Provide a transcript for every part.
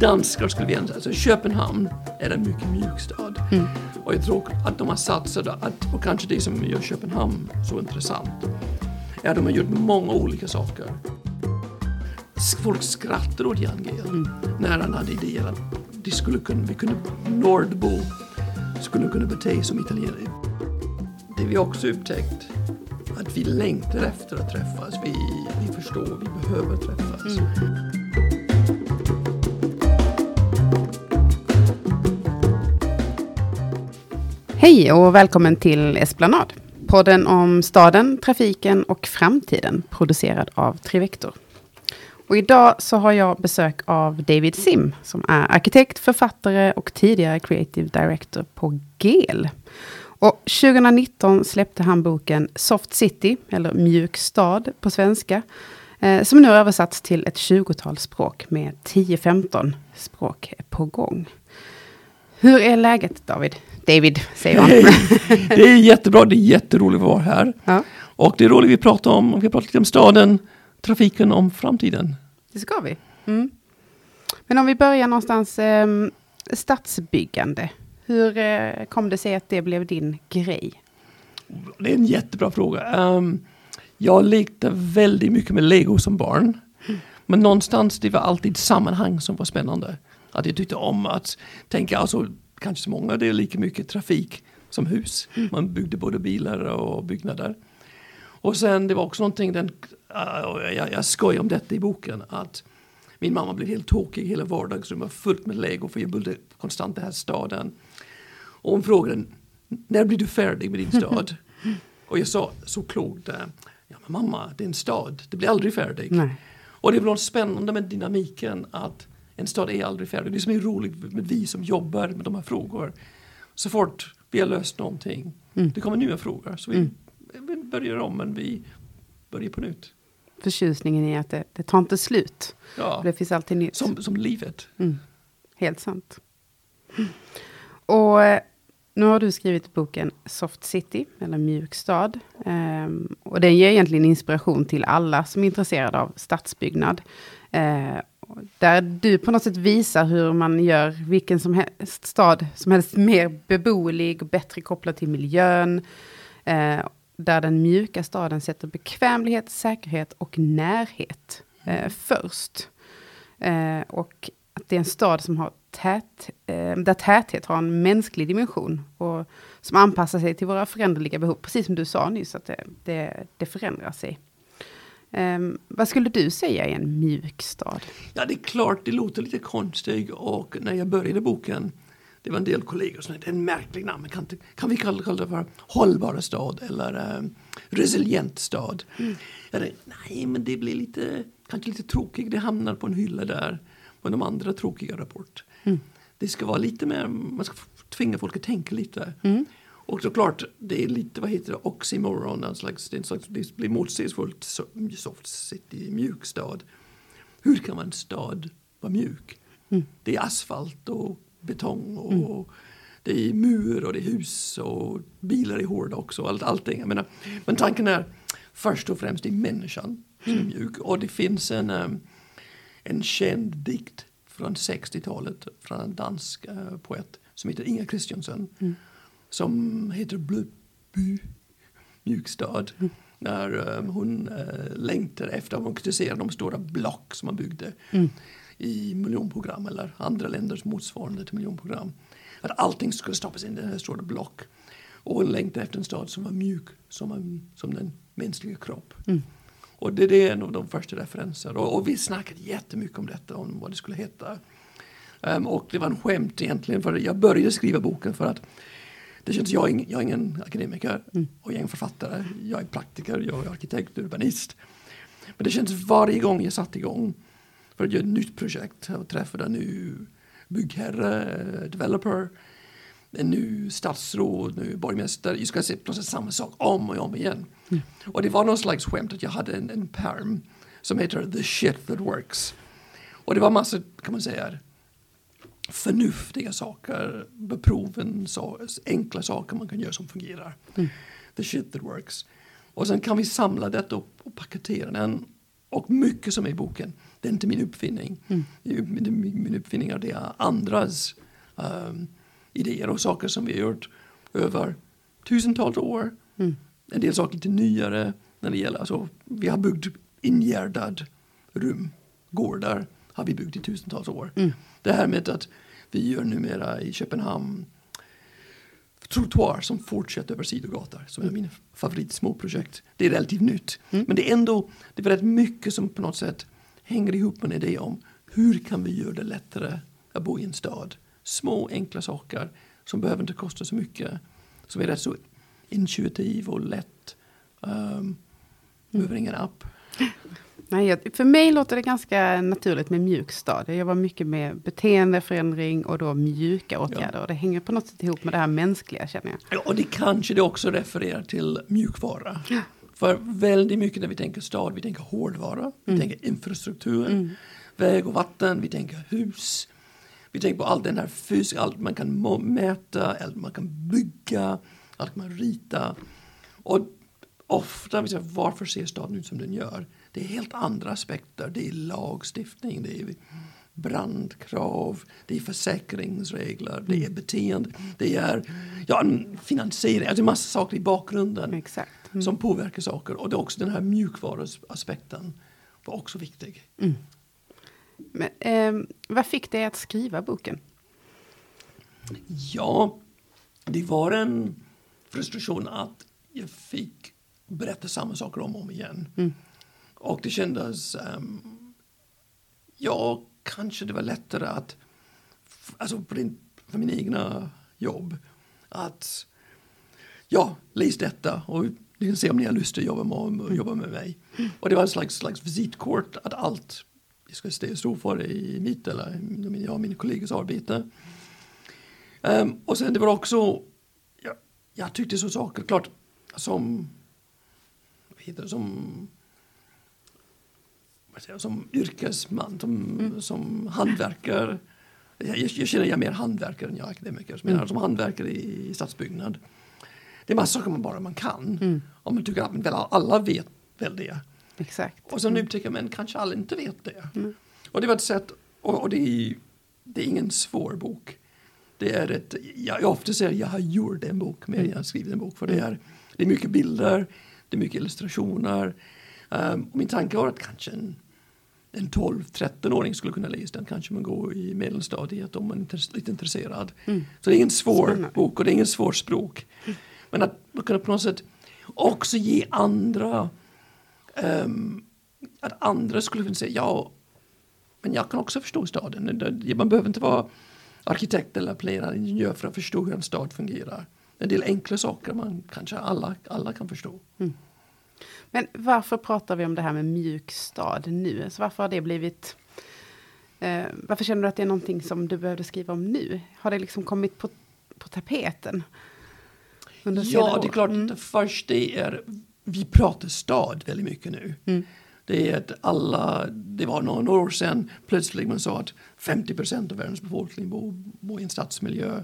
danskar skulle vi säga. Alltså Köpenhamn är en mycket mjuk stad. Mm. Och jag tror att de har satsat, att, och kanske det som gör Köpenhamn så intressant, är att de har gjort många olika saker. Folk skrattar åt Jan Gehl mm. när han hade idéer att de skulle kunna, vi kunde, Nordbo skulle kunna bete sig som italienare. Det vi också upptäckt att vi längtar efter att träffas. Vi, vi förstår, vi behöver träffas. Mm. Hej och välkommen till Esplanad. Podden om staden, trafiken och framtiden producerad av Trivector. Och idag så har jag besök av David Sim som är arkitekt, författare och tidigare creative director på GEL. Och 2019 släppte han boken Soft City, eller Mjuk stad på svenska, eh, som nu har översatts till ett 20-tal språk med 10-15 språk på gång. Hur är läget David? David, säger han. det är jättebra, det är jätteroligt att vara här. Ja. Och det är roligt vi pratar om, vi pratar lite om staden, trafiken, om framtiden. Det ska vi. Mm. Men om vi börjar någonstans, eh, stadsbyggande. Hur eh, kom det sig att det blev din grej? Det är en jättebra fråga. Um, jag lekte väldigt mycket med lego som barn. Mm. Men någonstans det var alltid sammanhang som var spännande. Att jag tyckte om att tänka, alltså kanske så många, det är lika mycket trafik som hus. Mm. Man byggde både bilar och byggnader. Och sen det var också någonting, den, uh, jag, jag skojar om detta i boken, att min mamma blev helt tokig, hela vardagsrummet var fullt med lego för jag bodde konstant den här staden. Och hon frågade, när blir du färdig med din stad? och jag sa så klokt, eh, ja men mamma, det är en stad, det blir aldrig färdig. Nej. Och det är något spännande med dynamiken att en stad är aldrig färdig. Det som är roligt med vi som jobbar med de här frågorna. Så fort vi har löst någonting, mm. det kommer nya frågor. Så vi, mm. börjar om men vi börjar på nytt. Förtjusningen i att det, det tar inte slut. Ja. Det finns alltid nytt. Som, som livet. Mm. Helt sant. Och eh, nu har du skrivit boken Soft City, eller Mjuk stad. Um, och den ger egentligen inspiration till alla som är intresserade av stadsbyggnad. Uh, där du på något sätt visar hur man gör vilken som helst stad som helst mer beboelig och bättre kopplad till miljön. Eh, där den mjuka staden sätter bekvämlighet, säkerhet och närhet eh, först. Eh, och att det är en stad som har tät, eh, där täthet har en mänsklig dimension och som anpassar sig till våra föränderliga behov. Precis som du sa nyss, att det, det, det förändrar sig. Um, vad skulle du säga är en mjuk stad? Ja, det är klart, det låter lite konstigt och när jag började boken det var en del kollegor som sa det är en märklig namn, kan, kan vi kalla, kalla det för hållbara stad eller um, resilient stad? Mm. Tänkte, nej, men det blir lite, kanske lite tråkigt, det hamnar på en hylla där med de andra tråkiga rapporter. Mm. Det ska vara lite mer, man ska tvinga folk att tänka lite. Mm. Och såklart, det är lite, vad heter det, oxymoron, en slags, det, en slags, det blir motsägelsefullt, soft city, mjuk stad. Hur kan man en stad vara mjuk? Mm. Det är asfalt och betong och mm. det är mur och det är hus och bilar är hårda också. Allt, allting. Jag menar, men tanken är först och främst det är människan som är mm. mjuk. Och det finns en, um, en känd dikt från 60-talet från en dansk uh, poet som heter Inga Christiansen. Mm. Som heter Blöby, mjukstad. Mm. När um, hon uh, längtar efter att konkretisera de stora block som man byggde mm. i miljonprogram eller andra länders motsvarande till miljonprogram. Att allting skulle stoppas in i den här stora block. Och hon längtar efter en stad som var mjuk som, en, som den mänskliga kropp. Mm. Och det, det, är en av de första referenserna. Och, och, vi snackade jättemycket om detta, om vad det skulle heta. Um, och det var en skämt egentligen, för jag började skriva boken för att det känns, jag, är, jag är ingen akademiker mm. och jag är ingen författare. Jag är praktiker, jag är arkitekt, urbanist. Men det känns varje gång jag satte igång för att göra ett nytt projekt och träffade en ny byggherre, developer, en ny statsråd, nu borgmästare. Jag ska se precis samma sak om och om igen. Mm. Och det var någon slags skämt att jag hade en, en perm som heter The shit that works. Och det var massor, kan man säga, förnuftiga saker, beproven, så, enkla saker man kan göra som fungerar. Mm. The shit that works. Och sen kan vi samla detta upp och paketera den och mycket som är i boken, det är inte min uppfinning. Mm. Min, min uppfinningar, det är andras um, idéer och saker som vi har gjort över tusentals år. Mm. En del saker lite nyare när det gäller, alltså, vi har byggt ingärdad rum, gårdar har vi byggt i tusentals år. Mm. Det här med att vi gör numera i Köpenhamn trottoar som fortsätter över sidogator som är mina favoritsmåprojekt. Det är relativt nytt. Mm. Men det är ändå det är rätt mycket som på något sätt hänger ihop med en idé om hur kan vi göra det lättare att bo i en stad. Små enkla saker som behöver inte kosta så mycket. Som är rätt så intuitiv och lätt. Um, behöver ingen app. Nej, för mig låter det ganska naturligt med mjuk stad. Jag jobbar mycket med beteendeförändring och då mjuka åtgärder. Och det hänger på något sätt ihop med det här mänskliga känner jag. Ja, och det kanske det också refererar till mjukvara. För väldigt mycket när vi tänker stad, vi tänker hårdvara, vi tänker infrastruktur, väg och vatten, vi tänker hus. Vi tänker på allt den här fysiska, allt man kan mäta, allt man kan bygga, allt man rita. Och ofta, varför ser staden ut som den gör? Det är helt andra aspekter. Det är lagstiftning, det är brandkrav, det är försäkringsregler, det är beteende, det är ja, finansiering, alltså massa saker i bakgrunden. Mm. som påverkar saker. Och det är också den här mjukvaruaspekten var också viktig. Men, ehm, vad fick dig att skriva boken? Ja, det var en frustration att jag fick berätta samma saker om och om igen. Och det kändes, um, ja, kanske det var lättare att, alltså för, din, för min egna jobb, att ja, läs detta och ni kan se om ni har lust att jobba med, jobba med mig. Och det var en slags, slags visitkort att allt jag ska stå för i mitt eller min- jag och mina kollegors arbete. Um, och sen det var också, jag, jag tyckte så saker, klart som, vad heter det, som, som yrkesman, som, som hantverkare. Jag, jag, känner jag är mer hantverkare än jag akademiker. Men som hantverkare i, i stadsbyggnad. Det är massa saker man bara man kan. Och man tycker att men väl alla vet väl det. Exakt. Och sen upptäcker man kanske alla inte vet det. Och det var ett sätt, och, och det, är, det är ingen svår bok. Det är ett, jag, jag ofta säger att jag har gjort en bok mer än jag har skrivit en bok. För det är, det är mycket bilder, det är mycket illustrationer. Um, min tanke var att kanske en, en 12-13-åring skulle kunna läsa den. Kanske man går i medelstadiet om man är intress- lite intresserad. Så det är ingen svår Spännande. bok och det är ingen svår språk. Men att man kan på något sätt också ge andra ehm, att andra skulle kunna säga ja, men jag kan också förstå staden. Man behöver inte vara arkitekt eller planerare ingenjör för att förstå hur en stad fungerar. En del enkla saker man kanske alla, alla kan förstå. Men varför pratar vi om det här med mjuk stad nu? Så varför har det blivit... Eh, varför känner du att det är någonting som du behövde skriva om nu? Har det liksom kommit på, på tapeten? Under Ja, det är klart. Det första är, vi pratar stad väldigt mycket nu. Det är att alla, det var några år sedan plötsligt man sa att 50 procent av världens befolkning bor, bor i en stadsmiljö.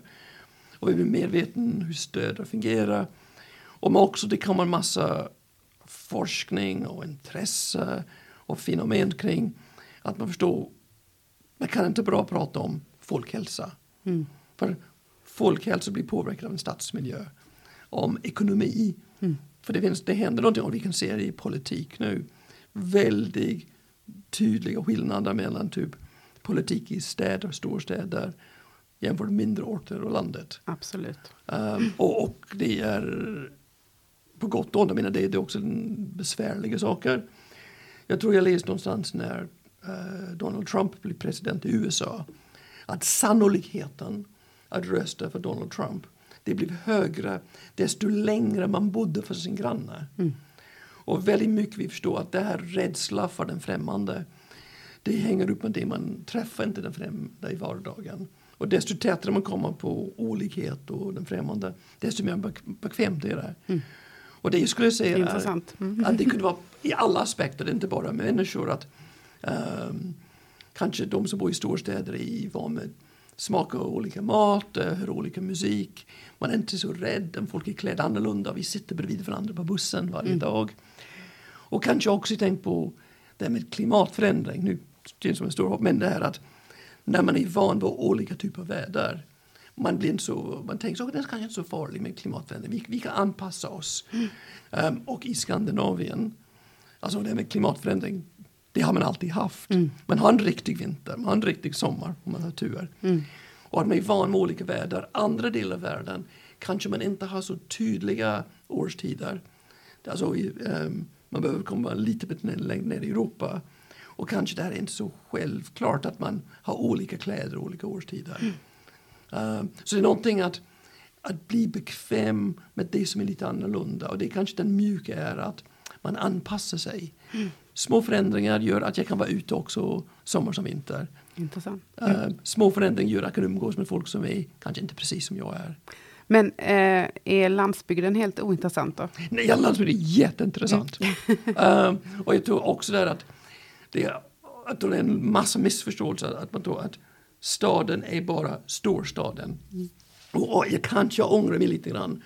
Och vi blir medvetna hur städer fungerar. Och men också det kommer en massa forskning och intresse och fenomen kring att man förstår, man kan inte bara prata om folkhälsa. För folkhälsa blir påverkad av en stadsmiljö. Om ekonomi. För det, finns, det händer någonting och vi kan se det i politik nu. Väldigt tydliga skillnader mellan typ politik i städer, storstäder jämfört med mindre orter och landet. Absolut. Um, och, och det är på gott och ont, jag menar det, det är också besvärliga saker. Jag tror jag läste någonstans när eh, Donald Trump blev president i USA att sannolikheten att rösta för Donald Trump det blev högre desto längre man bodde för sin granne. Och väldigt mycket vi förstår att det här rädsla för den främmande det hänger upp med det man träffar inte den främmande i vardagen. Och desto tätare man kommer på olikhet och den främmande desto mer bek- bekvämt är det. Och det skulle jag säga Intressant. Mm. att det kunde vara i alla aspekter, inte bara människor. Att, ehm, kanske de som bor i storstäder är van med smaka olika mat, eh, hör olika musik. Man är inte så rädd om folk är klädda annorlunda. Vi sitter bredvid varandra på bussen varje dag. Och kanske också tänk på det här med klimatförändring, nu det är som en stor hopp, men det här att när man är van vid olika typer av väder man blir så, man tänker så, det är kanske inte så farligt med klimatförändring, vi, vi kan anpassa oss. Mm. Um, och i Skandinavien, alltså det med klimatförändring, det har man alltid haft. Mm. Man har en riktig vinter, man har en riktig sommar om man har tur. Mm. Och att man är van med olika väder. Andra delar av världen kanske man inte har så tydliga årstider. Alltså, um, man behöver komma lite bit längre ner i Europa. Och kanske det här är inte så självklart att man har olika kläder olika årstider. Mm. Uh, så det är någonting att, att bli bekväm med det som är lite annorlunda. Och det är kanske den mjuka är att man anpassar sig. Mm. Små förändringar gör att jag kan vara ute också sommar som vinter. Intressant. Uh, små förändringar gör att jag kan umgås med folk som är kanske inte precis som jag är. Men eh, är landsbygden helt ointressant då? Nej, landsbygden är jätteintressant. Mm. uh, och jag tror också där att det att det är en massa missförståelser. Att man tror att staden är bara storstaden. Mm. Och, och jag kanske ångrar mig lite grann.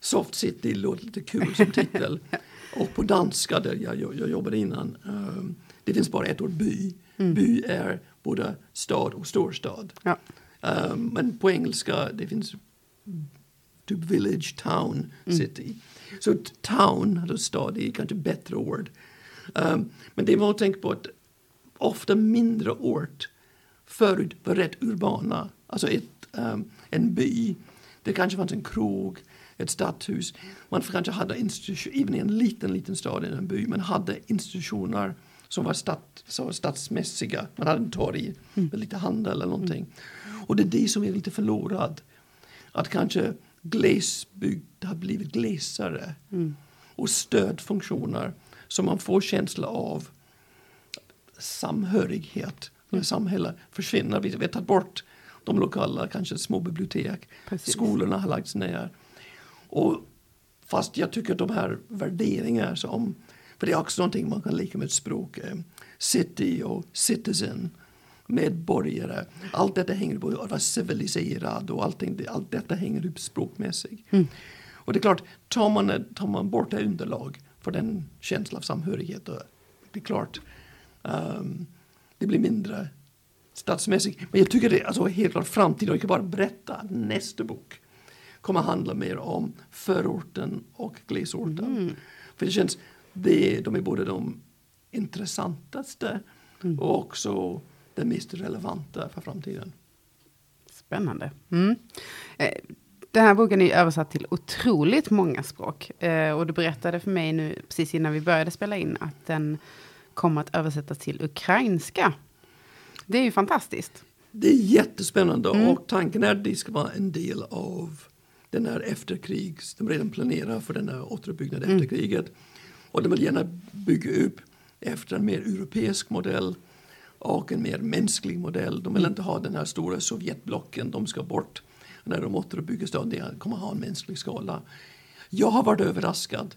Soft City låter lite kul som titel. och på danska där jag, jag, jobbade innan. Um, det finns bara ett ord by. Mm. By är både stad och storstad. Ja. Um, men på engelska det finns typ village, town, mm. city. Så town, alltså stad, är kanske bättre ord. Um, men det var att tänka på att ofta mindre ort förut var rätt urbana. Alltså ett, um, en by. Det kanske fanns en krog, ett stadshus. Man kanske hade institutioner, även i en liten, liten stad, en by, man hade institutioner som var, stat, var stadsmässiga. Man hade en torg mm. med lite handel eller någonting. Och det är det som är lite förlorat. Att kanske glesbygd har blivit glesare. Mm. Och stödfunktioner som man får känsla av samhörighet mm. samhälle försvinner. Vi, vi har tagit bort de lokala, kanske små bibliotek. Precis. Skolorna har lagts ner. Och fast jag tycker att de här värderingar som, för det är också någonting man kan lika med ett språk, eh, city och citizen, medborgare. Allt detta hänger på att vara civiliserad och allting, allt detta hänger upp språkmässigt. Mm. Och det är klart, tar man, tar man bort det underlag för den känsla av samhörighet, då, det är klart um, det blir mindre stadsmässigt. Men jag tycker det är alltså helt klart framtiden, jag kan bara berätta nästa bok kommer handla mer om förorten och glesorten. Mm. För det känns, det, de är både de intressantaste mm. och också det mest relevanta för framtiden. Spännande. Mm. Eh, den här boken är översatt till otroligt många språk. Eh, och du berättade för mig nu precis innan vi började spela in att den kommer att översättas till ukrainska. Det är ju fantastiskt. Det är jättespännande mm. och tanken är att det ska vara en del av den här efterkrigs, de redan planerar för den här återuppbyggnaden mm. efter kriget. Och de vill gärna bygga upp efter en mer europeisk modell och en mer mänsklig modell. De vill mm. inte ha den här stora Sovjetblocken, de ska bort när de återuppbygger staden. Kommer ha en mänsklig skala. Jag har varit överraskad.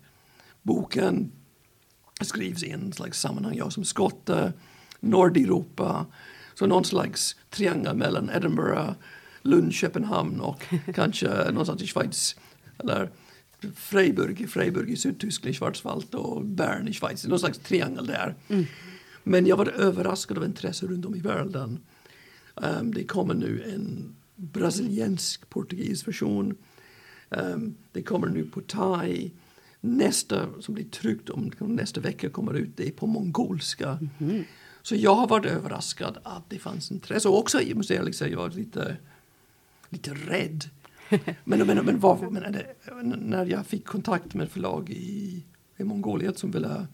Boken skrivs i en slags sammanhang. Jag som skotte, Nordeuropa, så någon slags triangel mellan Edinburgh, Lund, Köpenhamn och kanske någonstans i Schweiz. Eller Freiburg, i Freiburg i Sydtyskland, Schwarzwald och Bern i Schweiz. Någon slags triangel där. Mm. Men jag var överraskad av intresse runt om i världen. Um, det kommer nu en brasiliansk portugis version. Um, det kommer nu på thai. Nästa som blir tryckt om nästa vecka kommer ut, det är på mongolska. Mm. Så jag har varit överraskad att det fanns intresse. Och också, måste ärligt säga, jag var lite, lite rädd. men, men, men, var, men det, när jag fick kontakt med ett förlag i, i Mongoliet som ville,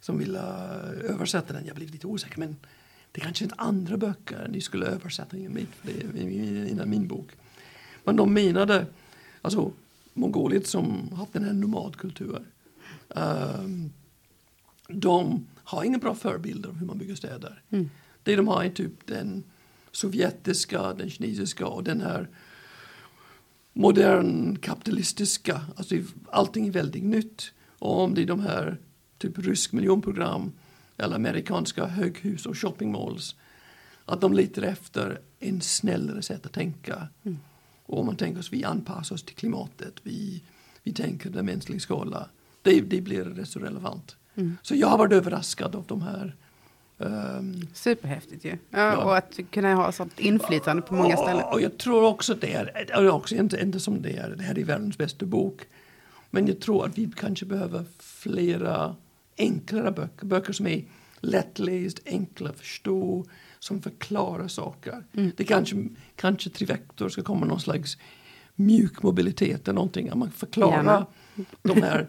som ville översätta den, jag blev lite osäker. Men det kanske inte andra böcker ni skulle översätta i min, innan min bok. Men de menade, alltså Mongoliet som haft den här nomadkulturen. Um, de har inga bra förebilder av hur man bygger städer. Mm. Det de har är typ den sovjetiska, den kinesiska och den här modern kapitalistiska. Alltså allting är väldigt nytt. Och om det är de här typ rysk miljonprogram eller amerikanska höghus och shoppingmalls. Att de letar efter en snällare sätt att tänka. Mm. Och om man tänker oss vi anpassar oss till klimatet, vi, vi tänker den mänskliga skala. Det, det blir rätt så relevant. Mm. Så jag har varit överraskad av de här ehm, Superhäftigt ju. Ja, Ja. Och att kunna ha sånt inflytande på många ställen. Och jag tror också det är, också inte, inte som det är, det här är världens bästa bok. Men jag tror att vi kanske behöver flera enklare böcker, böcker som är lättläst, enkla att förstå, som förklarar saker. Mm. Det kanske, kanske Trivector ska komma någon slags mjuk mobilitet eller någonting, att man förklarar de här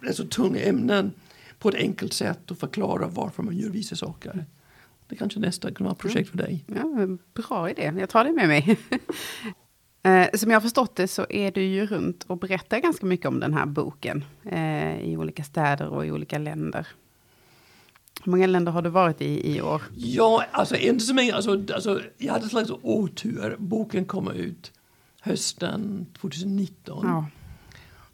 rätt så tunga ämnen på ett enkelt sätt och förklarar varför man gör vissa saker. Det kanske nästa kan vara ett projekt för dig. Ja, bra idé, jag tar det med mig. Eh, Som jag har förstått det så är du ju runt och berättar ganska mycket om den här boken. Eh, I olika städer och i olika länder. Hur många länder har du varit i i år? Ja, alltså inte så mycket. Alltså, alltså, jag hade en slags otur. Boken kommer ut hösten 2019. Ja,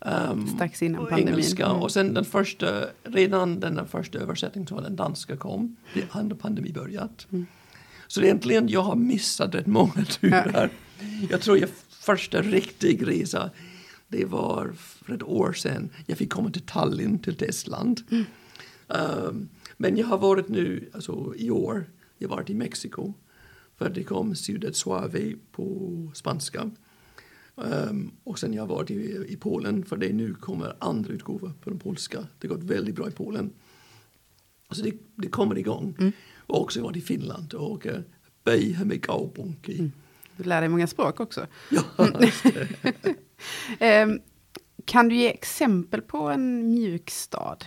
Ehm, strax innan pandemin. engelska. Mm. Och sen den första, redan den första översättningen som var den danska kom. Det hade pandemin börjat. Mm. Så egentligen jag har missat rätt många turer. Jag tror jag första riktig resa det var för ett år sedan. Jag fick komma till Tallinn till Estland. Mm. Ehm, men jag har varit nu, alltså i år, jag har varit i Mexiko. För det kom Ciudad Suave på spanska. Ehm, och sen jag har varit i, i Polen för det nu kommer andra utgåvor på den polska. Det har gått väldigt bra i Polen. Så det, det kommer igång. Och också varit i Finland och uh, Böj med Gaubonki. Du lär dig många språk också. Ja, Eh, Kan du ge exempel på en mjuk stad?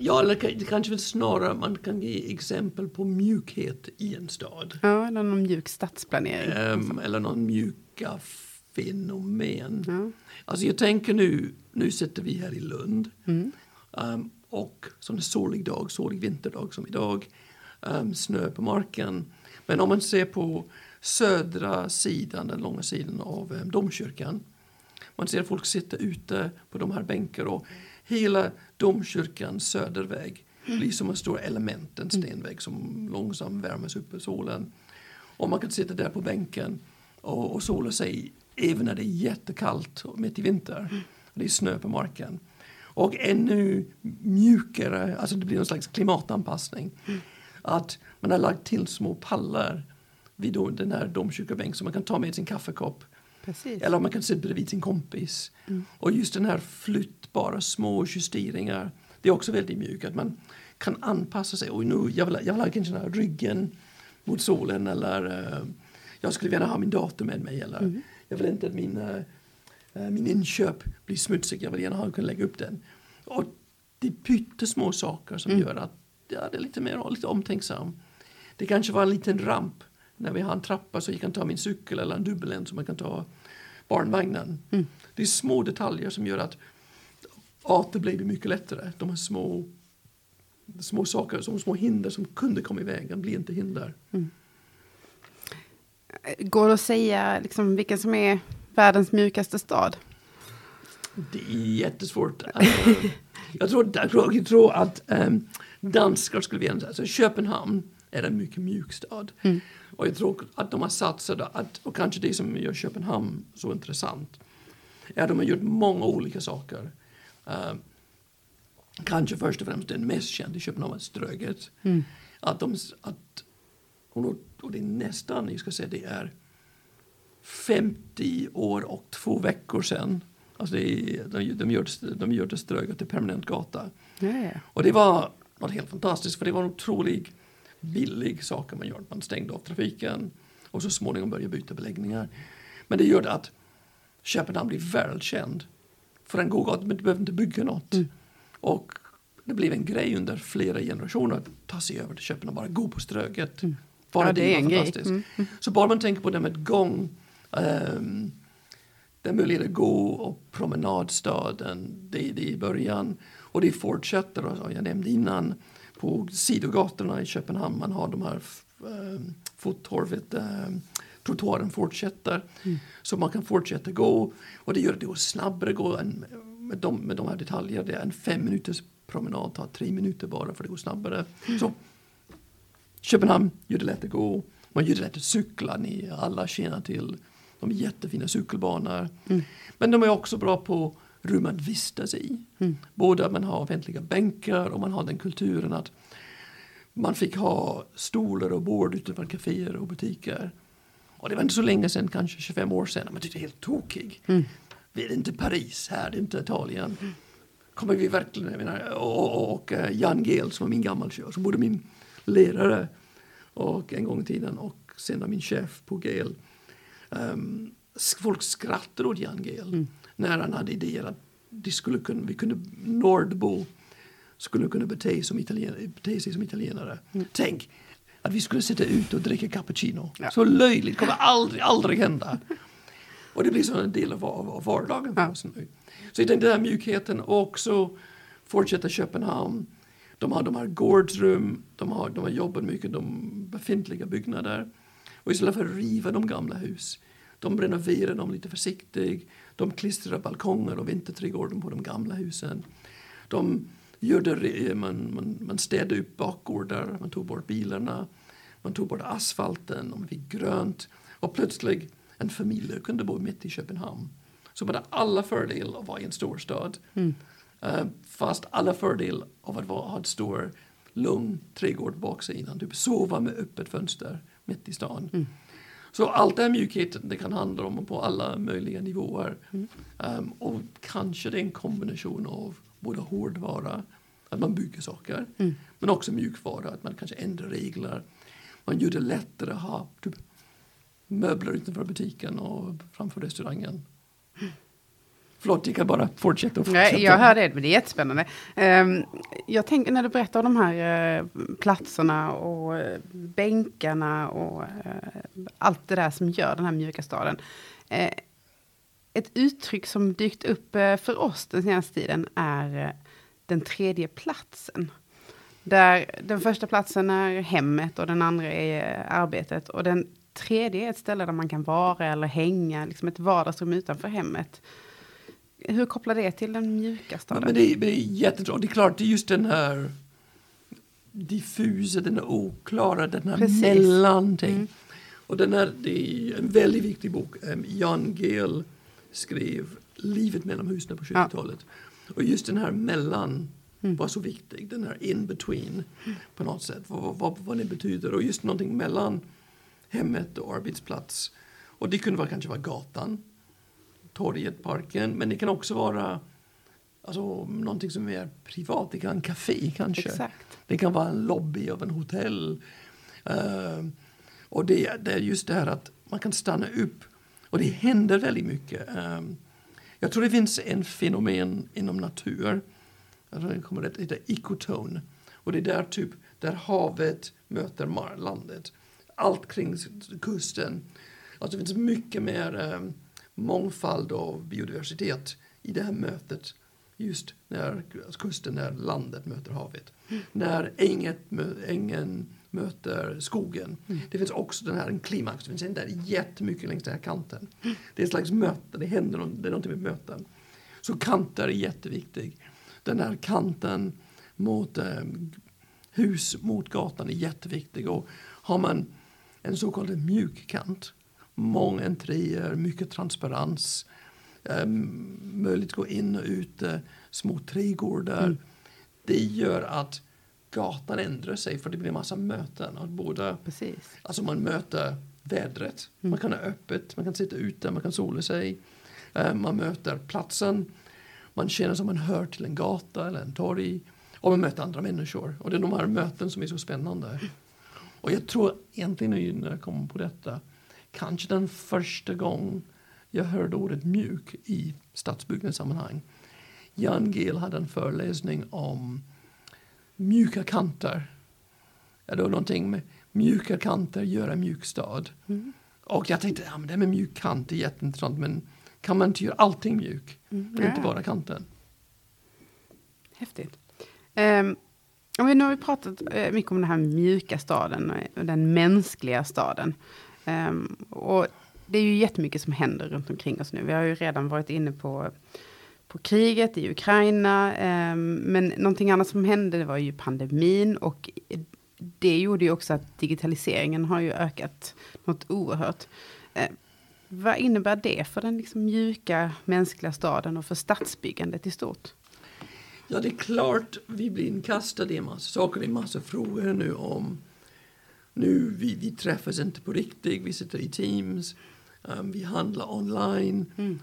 Ja, eller det kanske väl snarare man kan ge exempel på mjukhet i en stad. Ja, eller någon mjuk stadsplanering? Ehm, eller någon mjuka fenomen. Ja. Alltså jag tänker nu, nu sitter vi här i Lund. Mm. Ehm, och som en solig dag, solig vinterdag som idag. ehm, snö på marken. Men om man ser på södra sidan, den långa sidan av um, domkyrkan. Man ser folk sitta ute på de här bänkar och hela domkyrkans söderväg blir som en stor element, en stenvägg som långsamt värms upp av solen. Och man kan sitta där på bänken och, och sola sig även när det är jättekallt och mitt i vinter. Det är snö på marken. Och ännu mjukare, alltså det blir någon slags klimatanpassning. Att man har lagt till små pallar vid den här domkyrkobänken som man kan ta med sin kaffekopp. Precis. Eller man kan sitta bredvid sin kompis. Och just den här flyttbara små justeringar. Det är också väldigt mjukt. Att man kan anpassa sig. Och nu, jag, vill, jag vill ha kanske ryggen mot solen. Eller eh, jag skulle gärna ha min dator med mig. Eller jag vill inte att min, eh, min inköp blir smutsig. Jag vill gärna ha, kunna lägga upp den. Och det är pyttesmå saker som gör att ja, det är lite mer lite omtänksam. Det kanske var en liten ramp när vi har en trappa så jag kan ta min cykel eller en dubbelän så man kan ta barnvagnen. Det är små detaljer som gör att det blir mycket lättare. De här små, små saker, som små hinder som kunde komma i vägen blir inte hinder. Går det att säga liksom, vilken som är världens mjukaste stad? Det är jättesvårt. Eh, jag, tror, jag, tror, jag tror att um, danskar skulle vilja alltså Köpenhamn är en mycket mjuk stad. Och jag tror att de har satsat, att, och kanske det som gör Köpenhamn så intressant, är att de har gjort många olika saker. Eh, kanske först och främst den mest kända i Köpenhamn Ströget. Att de, att, och, det är nästan, jag ska säga det är 50 år och två veckor sedan. Alltså det de, de, gjorde, de gjorde Ströget till permanent gata. Ja. Och det var något helt fantastiskt för det var en otroligt billig sak man gjorde. Man stängde av trafiken och så småningom började byta beläggningar. Men det gjorde att Köpenhamn blev världskänd för en gågata, men du behövde inte bygga något. Och det blev en grej under flera generationer att ta sig över till Köpenhamn, bara gå på Ströget. Bara Ja, det, är en fantastiskt. Så bara man tänker på det med gång, um, den möjlighet att gå och promenadstaden, det är det i början. Och det fortsätter, och jag nämnde innan, på sidogatorna i Köpenhamn, man har de här um, fottorvet, um, trottoaren fortsätter. Så man kan fortsätta gå och det gör det går snabbare gå än med de, med de här detaljerna. Det är en fem minuters promenad tar tre minuter bara för det går snabbare. Så Köpenhamn gör det lätt att gå. Man gör det lätt att cykla. Ni alla känner till de jättefina cykelbanor. Men de är också bra på rum att vistas i. Mm. Både att man har offentliga bänkar och man har den kulturen att man fick ha stolar och bord utanför kaféer och butiker. Och det var inte så länge sedan, kanske 25 år sedan, man tyckte det helt tokig. Mm. Det är inte Paris här, det är inte Italien. Kommer vi verkligen, menar, och, och, eh, Jan Gehl som var min gammalkör, som både min lärare och en gång i tiden och sen min chef på Gehl. Um, folk skrattade åt Jan Gehl mm. När han hade idéer att de skulle kunna, vi kunde, Nordbo skulle kunna bete, som bete sig som italienare. Mm. Tänk att vi skulle sitta ute och dricka cappuccino. Ja. Så löjligt, kommer aldrig, aldrig hända. och det blir så en del av, av vardagen för ja. oss nu. Så den där mjukheten och också fortsätta Köpenhamn. De har de här gårdsrum, de har, de har jobbat mycket de befintliga byggnader. Och istället för att riva de gamla hus, de renoverar dem lite försiktigt. De klistrar balkonger och vinterträdgården på de gamla husen. De gör det, man, man, man städade upp bakgårdar, man tog bort bilarna, man tog bort asfalten, man fick grönt. Och plötsligt en familj kunde bo mitt i Köpenhamn. Så man hade alla fördelar av att vara i en storstad. Mm. Uh, fast alla fördelar av att ha en stor lugn trädgård baksidan. Typ sova med öppet fönster mitt i stan. Mm. Så allt det här mjukheten det kan handla om på alla möjliga nivåer. Mm. Um, och kanske det är en kombination av både hårdvara, att man bygger saker, mm. men också mjukvara, att man kanske ändrar regler. Man gör det lättare att ha typ, möbler utanför butiken och framför restaurangen. Förlåt, jag kan bara fortsätta. Och fortsätta. Nej, jag hör det, men det är jättespännande. Um, jag tänker när du berättar om de här uh, platserna och uh, bänkarna och uh, allt det där som gör den här mjuka staden ett uttryck som dykt upp för oss den senaste tiden är den tredje platsen. Där den första platsen är hemmet och den andra är arbetet. Och den tredje är ett ställe där man kan vara eller hänga, liksom ett vardagsrum utanför hemmet. Hur kopplar det till den mjuka staden? men det, är, det är jättebra. Det är klart, det är just den här diffusa, den här oklara, den här Precis. mellanting. Mm. Och den här, det är en väldigt viktig bok. Jan Gehl skrev Livet mellan husen på 70-talet. Ja. Och just den här mellan mm. var så viktig, den här in between på något sätt, vad, vad, vad det betyder. Och just någonting mellan hemmet och arbetsplats. Och det kunde vara, kanske vara gatan, torget, parken, men det kan också vara alltså, någonting som är privat. Det kan vara en café kanske. Exakt. Det kan vara en lobby av en hotell. Uh, och det, det är just det här att man kan stanna upp och det händer väldigt mycket. Um, jag tror det finns en fenomen inom natur. Det kommer att heta ekoton. Och det är där typ där havet möter landet. Allt kring kusten. Alltså det finns mycket mer um, mångfald av biodiversitet i det här mötet. Just när kusten, när landet möter havet. Mm. När änget, ängen möter skogen. Mm. Det finns också den här en klimax, det finns där jättemycket längs den här kanten. Mm. Det är ett slags möte, det händer det är någonting med möten. Så kanter är jätteviktig. Den här kanten mot eh, hus mot gatan är jätteviktig. Och har man en så kallad mjuk kant, många entréer, mycket transparens, eh, möjligt att gå in och ut, eh, små trädgårdar. Mm. Det gör att gatan ändrar sig för det blir en massa möten. Och både, Precis. Alltså man möter vädret, mm. man kan ha öppet, man kan sitta ute, man kan sola sig. Uh, man möter platsen, man känner som man hör till en gata eller en torg. Och man möter andra människor. Och det är de här möten som är så spännande. Och jag tror egentligen när jag kom på detta, kanske den första gången jag hörde ordet mjuk i stadsbyggnadssammanhang. Jan Gehl hade en föreläsning om mjuka kanter. Ja, det var någonting med mjuka kanter, göra mjuk stad. Mm. Och jag tänkte, ja men det med mjuk kant är jätteintressant men kan man inte göra allting mjuk? Mm. Ja. Inte bara kanten. Häftigt. Um, nu har vi pratat uh, mycket om den här mjuka staden och den mänskliga staden. Um, och det är ju jättemycket som händer runt omkring oss nu. Vi har ju redan varit inne på på kriget i Ukraina. Um, men någonting annat som hände var ju pandemin och det gjorde ju också att digitaliseringen har ju ökat något oerhört. Uh, Vad innebär det för den liksom mjuka mänskliga staden och för stadsbyggandet i stort? Ja, det är klart vi blir inkastade i en massa saker, i en massa frågor nu om nu, vi, vi träffas inte på riktigt, vi sitter i Teams, um, vi handlar online. Mm.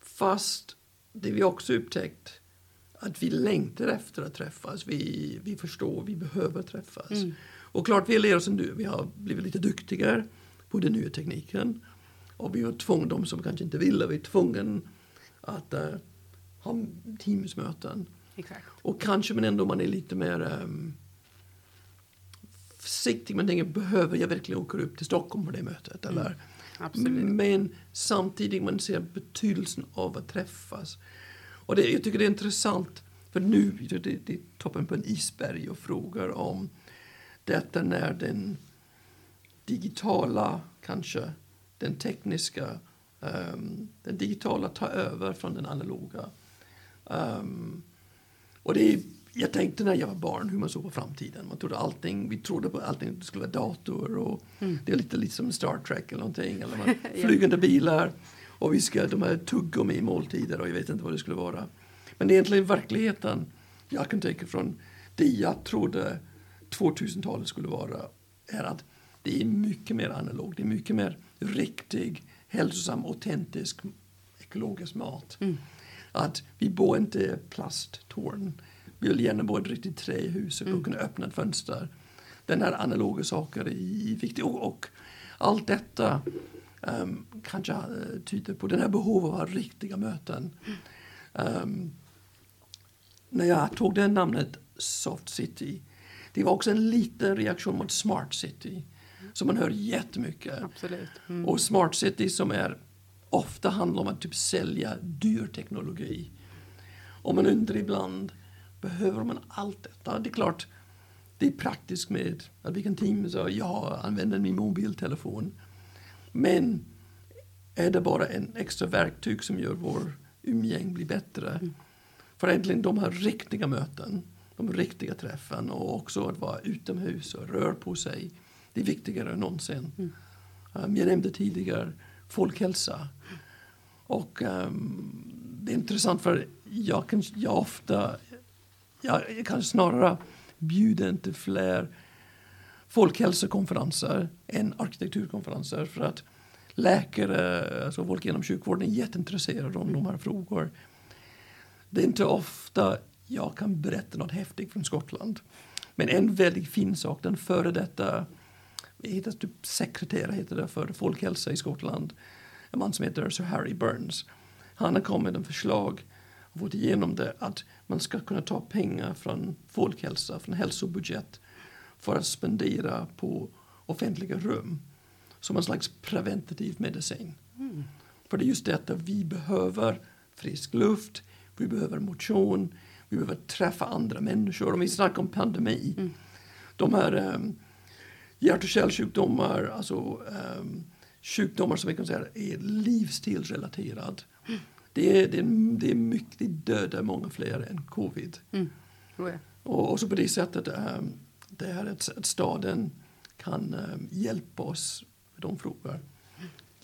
Fast det vi också upptäckt att vi längtar efter att träffas. Vi, vi förstår, vi behöver träffas. Mm. Och klart, vi lär oss nu, vi har blivit lite duktigare på den nya tekniken. Och vi har tvungna, de som kanske inte vill, vi är tvungna att uh, ha Teamsmöten. Exakt. Och kanske men ändå man är lite mer um, försiktig. Man tänker, behöver jag verkligen åka upp till Stockholm på det mötet? Eller? Mm. Absolut. Men samtidigt man ser betydelsen av att träffas. Och det, jag tycker det är intressant, för nu det, det är toppen på en isberg och frågar om detta när den digitala, kanske, den tekniska, um, den digitala tar över från den analoga. Um, och det är, jag tänkte när jag var barn hur man såg på framtiden. Man trodde allting, vi trodde på allting det skulle vara dator och Mm. det är lite, lite som Star Trek eller någonting. Eller man, flygande bilar och vi ska de här tuggummi i måltider och jag vet inte vad det skulle vara. Men egentligen verkligheten jag kan tänka från det jag trodde 2000-talet skulle vara är att det är mycket mer analogt, det är mycket mer riktig, hälsosam, autentisk, ekologisk mat. Mm. Att vi bor inte i plasttorn. Vi vill gärna bo i ett riktigt trähus och Mm. kunna öppna ett fönster. Den här analoga saker är viktigt. Och, och allt detta um, kanske uh, tyder på den här behovet av riktiga möten. Um, när jag tog det namnet Soft City, det var också en liten reaktion mot Smart City. Som man hör jättemycket. Absolut. Mm. Och Smart City som är ofta handlar om att typ sälja dyr teknologi. Och man undrar ibland, behöver man allt detta? Det är klart, det är praktiskt med att vi kan Teams och jag använder min mobiltelefon. Men är det bara en extra verktyg som gör vår umgäng blir bättre? Mm. För egentligen de här riktiga möten, de riktiga träffen och också att vara utomhus och röra på sig. Det är viktigare än någonsin. Mm. Um, jag nämnde tidigare folkhälsa. Och um, det är intressant för jag kan jag ofta, jag, jag kan snarare bjuda in till fler folkhälsokonferenser än arkitekturkonferenser för att läkare, alltså folk inom sjukvården är jätteintresserade om de här frågorna. Det är inte ofta jag kan berätta något häftigt från Skottland. Men en väldigt fin sak, den före detta heter typ sekreterare heter det för folkhälsa i Skottland. En man som heter Sir Harry Burns. Han har kommit med en förslag och fått igenom det att man ska kunna ta pengar från folkhälsa, från hälsobudget för att spendera på offentliga rum som en slags preventativ medicin. Mm. För det är just detta, vi behöver frisk luft, vi behöver motion, vi behöver träffa andra människor. Om vi snackar om pandemi, Mm. de här um, hjärt och kärlsjukdomar, alltså um, sjukdomar som vi kan säga är livsstilsrelaterad. Det är, det, är, det är mycket, det dödar många fler än covid. Mm. Och, och så på det sättet, um, det är att, att staden kan um, hjälpa oss med de frågor.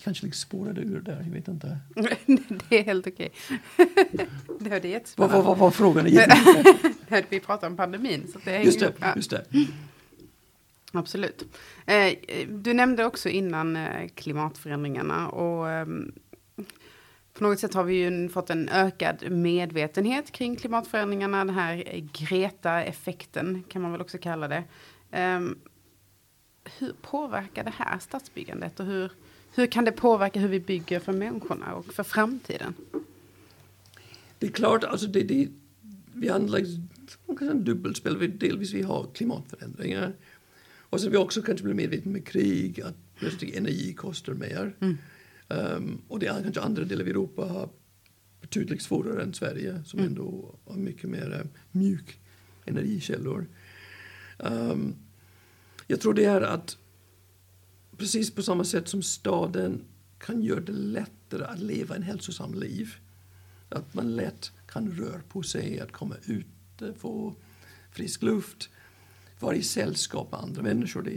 Kanske liksom spårade ur där, jag vet inte. det är helt okej. det är Vad jättespännande. vad- vad var frågan egentligen? Vi pratar om pandemin. Så det Just det, just det. Absolut. Eh, du nämnde också innan eh, klimatförändringarna och ehm, på något sätt har vi ju fått en ökad medvetenhet kring klimatförändringarna. Den här Greta-effekten kan man väl också kalla det. Ehm, hur påverkar det här stadsbyggandet och hur, hur kan det påverka hur vi bygger för människorna och för framtiden? Det är klart, alltså det, det, vi har en dubbelspel. Vi, delvis vi har klimatförändringar. Och sen vi också kanske blir medvetna med krig, att plötsligt energi kostar mer. Mm. Um, och det är kanske andra delar av Europa har betydligt svårare än Sverige som Mm. ändå har mycket mer eh, mjuk energikällor. Um, jag tror det är att precis på samma sätt som staden kan göra det lättare att leva en hälsosam liv. Att man lätt kan röra på sig, att komma ut, få frisk luft. vara i sällskap med andra människor. Det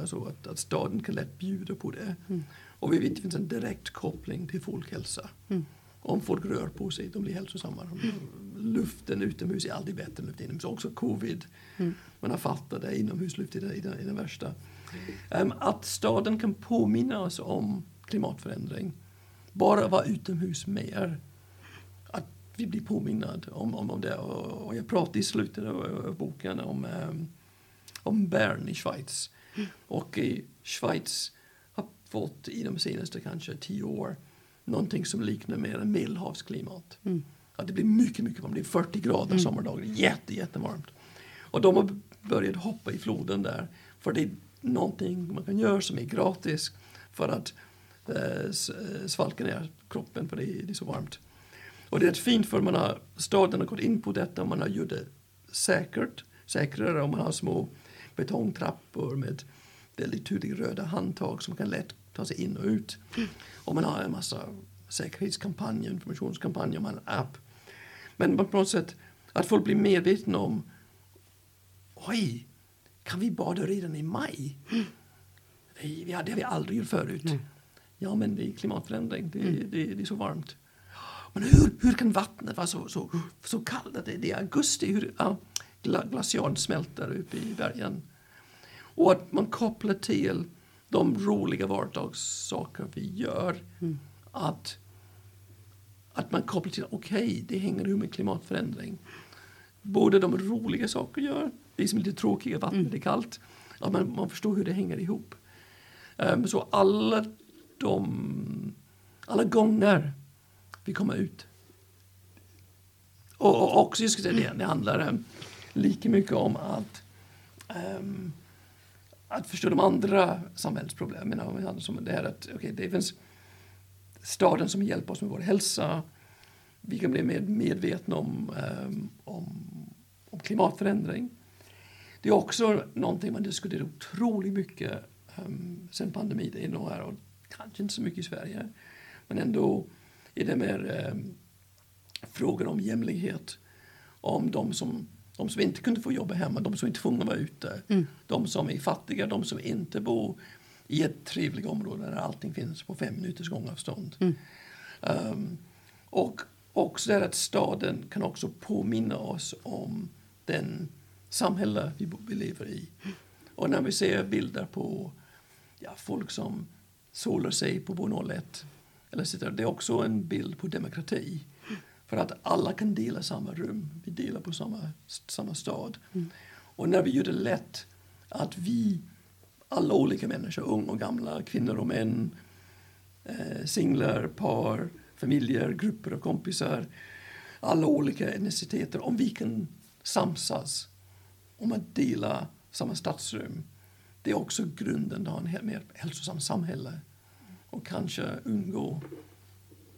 är så att, att staden kan lätt bjuda på det. Mm. Och vi vet det finns en direkt koppling till folkhälsa. Mm. Om folk rör på sig, de blir hälsosammare. Luften utomhus är alltid bättre än luften inomhus. Också covid. Mm. Man har fattat det, inomhusluft är det, är det värsta. Um, att staden kan påminna oss om klimatförändring. Bara vara utomhus mer. Att vi blir påminna om, om, om det. Och, och jag pratar i slutet av, boken om, um, om Bern i Schweiz. Och i Schweiz fått i de senaste kanske tio år någonting som liknar mer en medelhavsklimat. Mm. Att det blir mycket, mycket varmt. Det är 40 grader Mm. sommardagar. Jätte, jättevarmt. Och de har börjat hoppa i floden där. För det är någonting man kan göra som är gratis för att eh, eh, svalka ner kroppen för det är, det är så varmt. Och det är rätt fint för man har, staden har gått in på detta och man har gjort det säkert, säkrare och man har små betongtrappor med väldigt tydliga röda handtag som kan lätt ta sig in och ut. Och man har en massa säkerhetskampanjer, informationskampanjer, man har en app. Men på något sätt att folk blir medvetna om oj, kan vi bada redan i maj? Det, det har vi aldrig gjort förut. Nej. Ja, men det är klimatförändring. Det, det, det är så varmt. Men hur, hur kan vattnet vara så, så, så kallt? Det, det är augusti. Hur, ja, gla, glacialen smälter uppe i bergen. Och att man kopplar till de roliga vardagssaker vi gör. Att, att man kopplar till, okej, det hänger ihop med klimatförändring. Både de roliga saker gör, det som är lite tråkiga, vattnet är kallt. Att man, man förstår hur det hänger ihop. Um, så alla de, alla gånger vi kommer ut. Och, och också, jag ska säga det, det handlar um, lika mycket om att um, att förstå de andra samhällsproblemen. Som det här att okay, det finns staden som hjälper oss med vår hälsa. Vi kan bli mer medvetna om, um, om, om klimatförändring. Det är också någonting man diskuterar otroligt mycket um, sen pandemin. Här och kanske inte så mycket i Sverige. Men ändå är det mer um, frågor om jämlikhet. Om de som, de som inte kunde få jobba hemma, de som inte får vara ute. Mm. De som är fattiga, de som inte bor i ett trevligt område där allting finns på fem minuters gångavstånd. Mm. Um, och också det att staden kan också påminna oss om den samhälle vi, vi lever i. Och när vi ser bilder på ja, folk som solar sig på vår 01 eller sitter, det är också en bild på demokrati. För att alla kan dela samma rum, vi delar på samma, samma stad. Och när vi gör det lätt att vi, alla olika människor, unga och gamla, kvinnor och män, eh, singlar, par, familjer, grupper och kompisar, alla olika etniciteter, om vi kan samsas om att dela samma stadsrum, det är också grunden till en mer hälsosamt samhälle och kanske undgå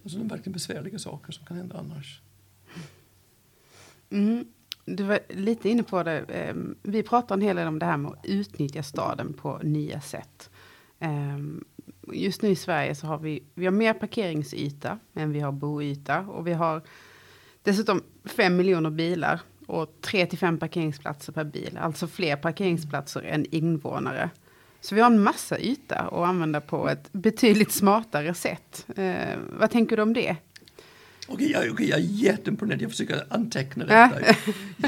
alltså, de verkligen besvärliga saker som kan hända annars. Mm. Du var lite inne på det. Ehm, vi pratar en hel del om det här med att utnyttja staden på nya sätt. Ehm, just nu i Sverige så har vi, vi har mer parkeringsyta än vi har boyta. Och vi har dessutom fem miljoner bilar och tre till fem parkeringsplatser per bil. Alltså fler parkeringsplatser än invånare. Så vi har en massa yta att använda på ett betydligt smartare sätt. Eh, vad tänker du om det? Okej, jag, okej, jag är jätteimponerad. Jag försöker anteckna detta.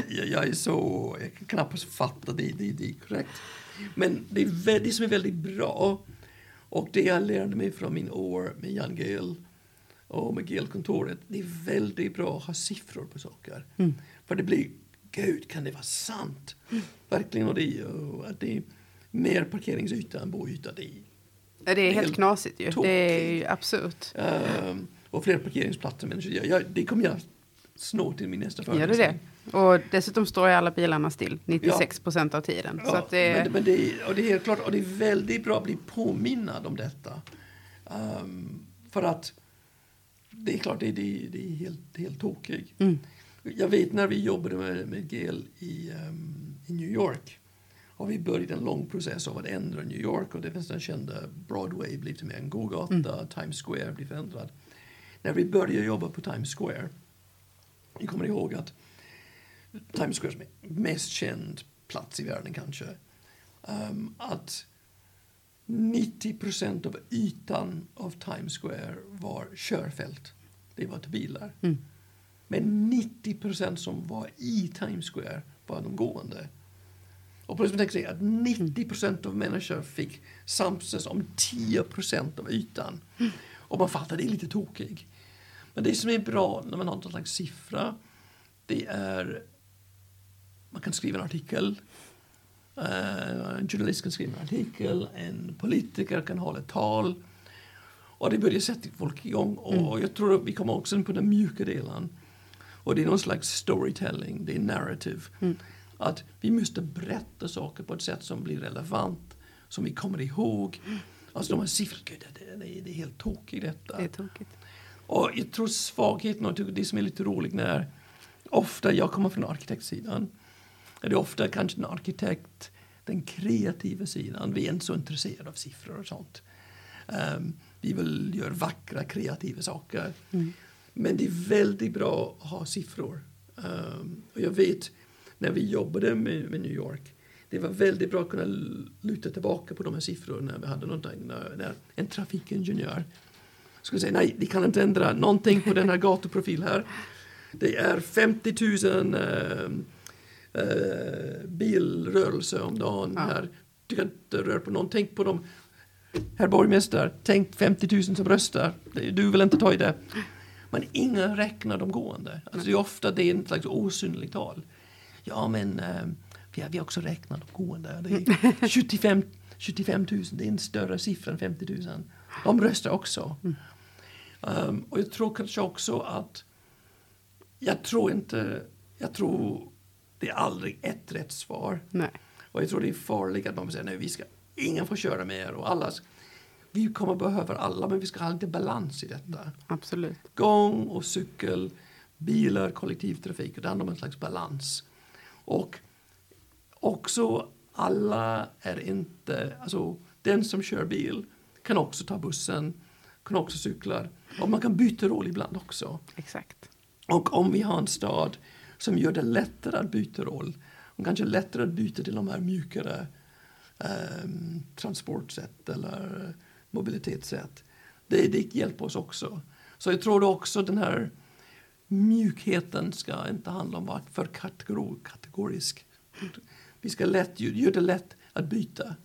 jag, jag är så... Jag kan knappast fatta det. Det, det är korrekt. Men det, är det som är väldigt bra och det jag lärde mig från min år med Jan Gehl och med Gehl-kontoret. Det är väldigt bra att ha siffror på saker. Mm. För det blir, gud kan det vara sant? Verkligen. Och det, och att det mer parkeringsyta än boyta. Det är Det är helt Helt knasigt ju. Det är ju absurt. Ehm, och fler parkeringsplatser. Men jag, det kommer jag snå till min nästa Gör du föreläsning. det? Och dessutom står ju alla bilarna still 96 procent av tiden. så Ja, att det, men, men det, är- och det är helt klart, och det är väldigt bra att bli påminnad om detta. Ehm, för att det är klart, det, det, det är helt, helt tokigt. Mm. Jag vet när vi jobbade med, med GEL i, ehm, i New York och vi började en lång process av att ändra New York och det finns den kända Broadway blev till mer en gågata, Times Square blev förändrad. När vi började jobba på Times Square, jag kommer ihåg att Times Square som är mest känd plats i världen kanske. Um, att 90 procent av ytan av Times Square var körfält. Det var till bilar. Mm. Men 90 procent som var i Times Square var de gående. Och på det tänker sig att 90 procent av människor fick samsas om 10 procent av ytan. Och man fattar, det är lite tokig. Men det som är bra när man har någon slags siffra, det är man kan skriva en artikel. Uh, en journalist kan skriva en artikel, en politiker kan hålla ett tal. Och det börjar sätta folk igång. Och Mm. jag tror att vi kommer också in på den mjuka delen. Och det är någon slags storytelling, det är narrative. Mm. Att vi måste berätta saker på ett sätt som blir relevant, som vi kommer ihåg. Alltså de här siffrorna, det, det, det är helt tokigt detta. Det är tokigt. Och jag tror svagheten och det som är lite roligt när ofta, jag kommer från arkitektsidan, är det ofta kanske en arkitekt, den kreativa sidan, vi är inte så intresserade av siffror och sånt. Ehm, vi vill göra vackra kreativa saker. Mm. Men det är väldigt bra att ha siffror. Ehm, och jag vet när vi jobbade med, med New York, det var väldigt bra att kunna luta tillbaka på de här siffrorna när vi hade någonting, när, när en trafikingenjör skulle säga nej, vi kan inte ändra någonting på den här gatuprofil här. Det är 50 000 eh, eh, bilrörelser om dagen Ja. här. Du kan inte röra på någon. Tänk på dem. Herr borgmästare, tänk 50 000 som röstar. Du vill inte ta i det. Men ingen räknar de gående. Alltså det är ofta det är en slags osynligt tal. Ja, men eh, vi, har, vi har också räknat de gående. Det är 75, 25 000, det är en större siffra än 50 000. De röstar också. Um, och jag tror kanske också att jag tror inte, jag tror det är aldrig ett rätt svar. Nej. Och jag tror det är farligt att man säger nej, vi ska, ingen får köra mer och alla, vi kommer behöva alla men vi ska ha lite balans i detta. Absolut. Gång och cykel, bilar, kollektivtrafik, och det handlar om en slags balans. Och också alla är inte, alltså den som kör bil kan också ta bussen, kan också cykla och man kan byta roll ibland också. Exakt. Och om vi har en stad som gör det lättare att byta roll och kanske lättare att byta till de här mjukare ehm, transportsätt eller mobilitetssätt. Det, det hjälper oss också. Så jag tror också den här mjukheten ska inte handla om att vara för kategor, kategorisk. Vi ska lätt, göra det lätt att byta.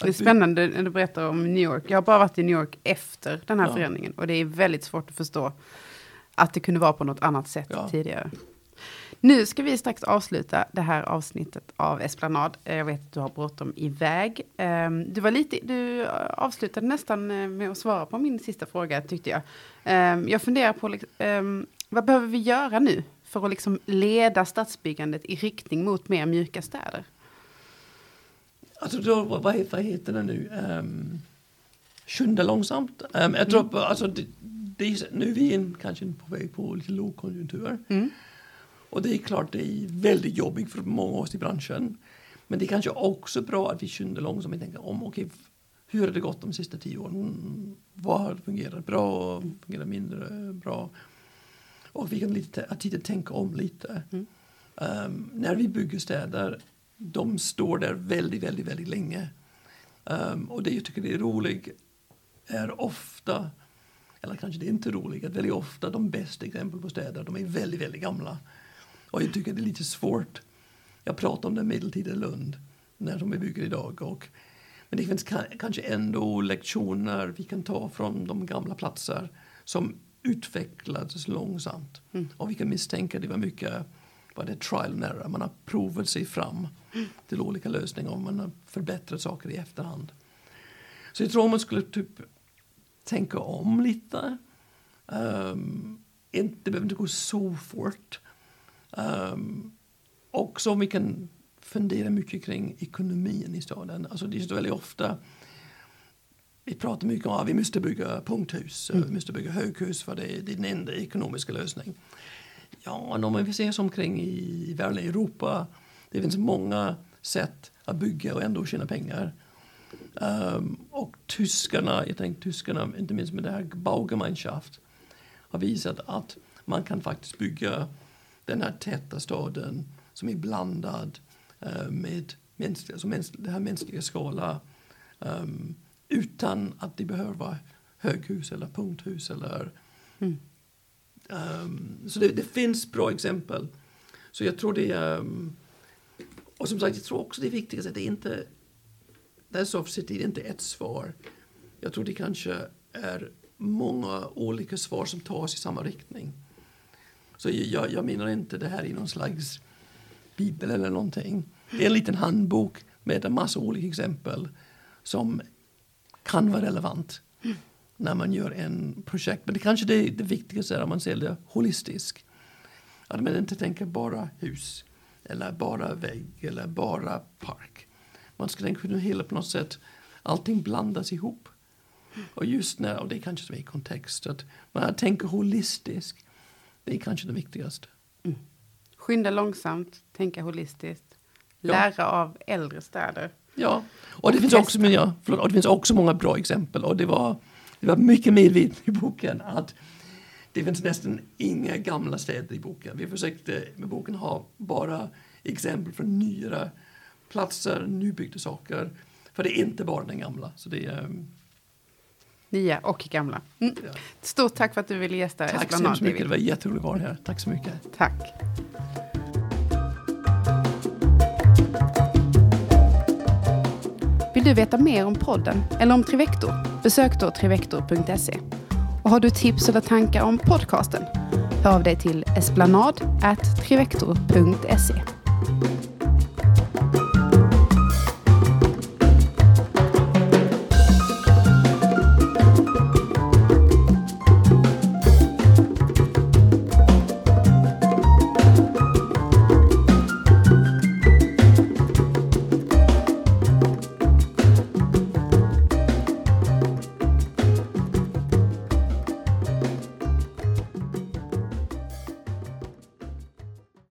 Det är spännande när du berättar om New York. Jag har bara varit i New York efter den här Ja. förändringen. Och det är väldigt svårt att förstå att det kunde vara på något annat sätt Ja. tidigare. Nu ska vi strax avsluta det här avsnittet av Esplanad. Eh, Jag vet att du har bråttom iväg. Ehm, Du, var lite, du avslutade nästan eh, med att svara på min sista fråga, tyckte jag. Ehm, Jag funderar på, liksom, ehm, vad behöver vi göra nu för att liksom leda stadsbyggandet i riktning mot mer mjuka städer? Alltså då, vad, vad heter- det nu? Um, skynda långsamt. Um, jag tror, alltså, det, det nu är vi in, kanske på väg på lite lågkonjunktur. Mm. Och det är klart det är väldigt jobbigt för många av oss i branschen. Men det är kanske också bra att vi skyndar långsamt och tänker om, okej, hur har det gått de sista tio åren? Mm, vad har fungerat bra fungerat mindre bra? Och vi kan lite, att tänka om lite. Mm. Um, när vi bygger städer, de står där väldigt, väldigt, väldigt länge. Um, och det jag tycker det är roligt är ofta, eller kanske det är inte roligt, att väldigt ofta de bästa exempel på städer, de är väldigt, väldigt gamla. Och jag tycker det är lite svårt. Jag pratar om den medeltida Lund, när de är bygger idag. Och, men det finns ka- kanske ändå lektioner vi kan ta från de gamla platser som utvecklades långsamt. Mm. Och vi kan misstänka det var mycket vad det trial and error. Man har provat sig fram till olika lösningar och man har förbättrat saker i efterhand. Så jag tror man skulle typ tänka om lite. Um, inte, det behöver inte gå så fort. Um, också om vi kan fundera mycket kring ekonomin i staden. Alltså det är väldigt ofta vi pratar mycket om att vi måste bygga punkthus, vi måste bygga höghus för det är, det är den enda ekonomiska lösningen. Ja, om vi ser oss omkring i världen, i Europa, det finns många sätt att bygga och ändå tjäna pengar. Um, och tyskarna, jag tänker tyskarna, inte minst med det här Baugemeinschaft, har visat att man kan faktiskt bygga den här täta staden som är blandad uh, med mänskliga, alltså mäns, det här mänskliga skala um, utan att det behöver vara höghus eller punkthus eller mm. um, så det, det, finns bra exempel. Så jag tror det är um, och som sagt jag tror också det är viktigt att det inte det soft city, det är inte ett svar. Jag tror det kanske är många olika svar som tas i samma riktning. Så jag, jag menar inte det här i någon slags bibel eller någonting. Det är en liten handbok med en massa olika exempel som kan vara relevant när man gör en projekt. Men det kanske det, det viktigaste är om man ser det holistiskt. Att man inte tänker bara hus eller bara vägg eller bara park. Man ska tänka hur hela på något sätt allting blandas ihop. Och just när, och det är kanske som är kontext, att man tänker holistiskt. Det är kanske det viktigaste. Mm. Skynda långsamt, tänka holistiskt, lära ja. av äldre städer. Ja, och det, finns också, ja, förlåt, och det finns också många bra exempel. Och det var, det var mycket medvetet i boken att det finns nästan inga gamla städer i boken. Vi försökte med boken ha bara exempel från nyare platser, nybyggda saker. För det är inte bara den gamla. Så det är, ehm, Nya och gamla. Mm. Ja. Stort tack för att du ville gästa Tack så mycket, David. det var jätteroligt att vara här. Tack så mycket. Tack. Vill du veta mer om podden eller om Trivector? Besök då trivector.se. Och har du tips eller tankar om podcasten? Hör av dig till esplanad.trivector.se.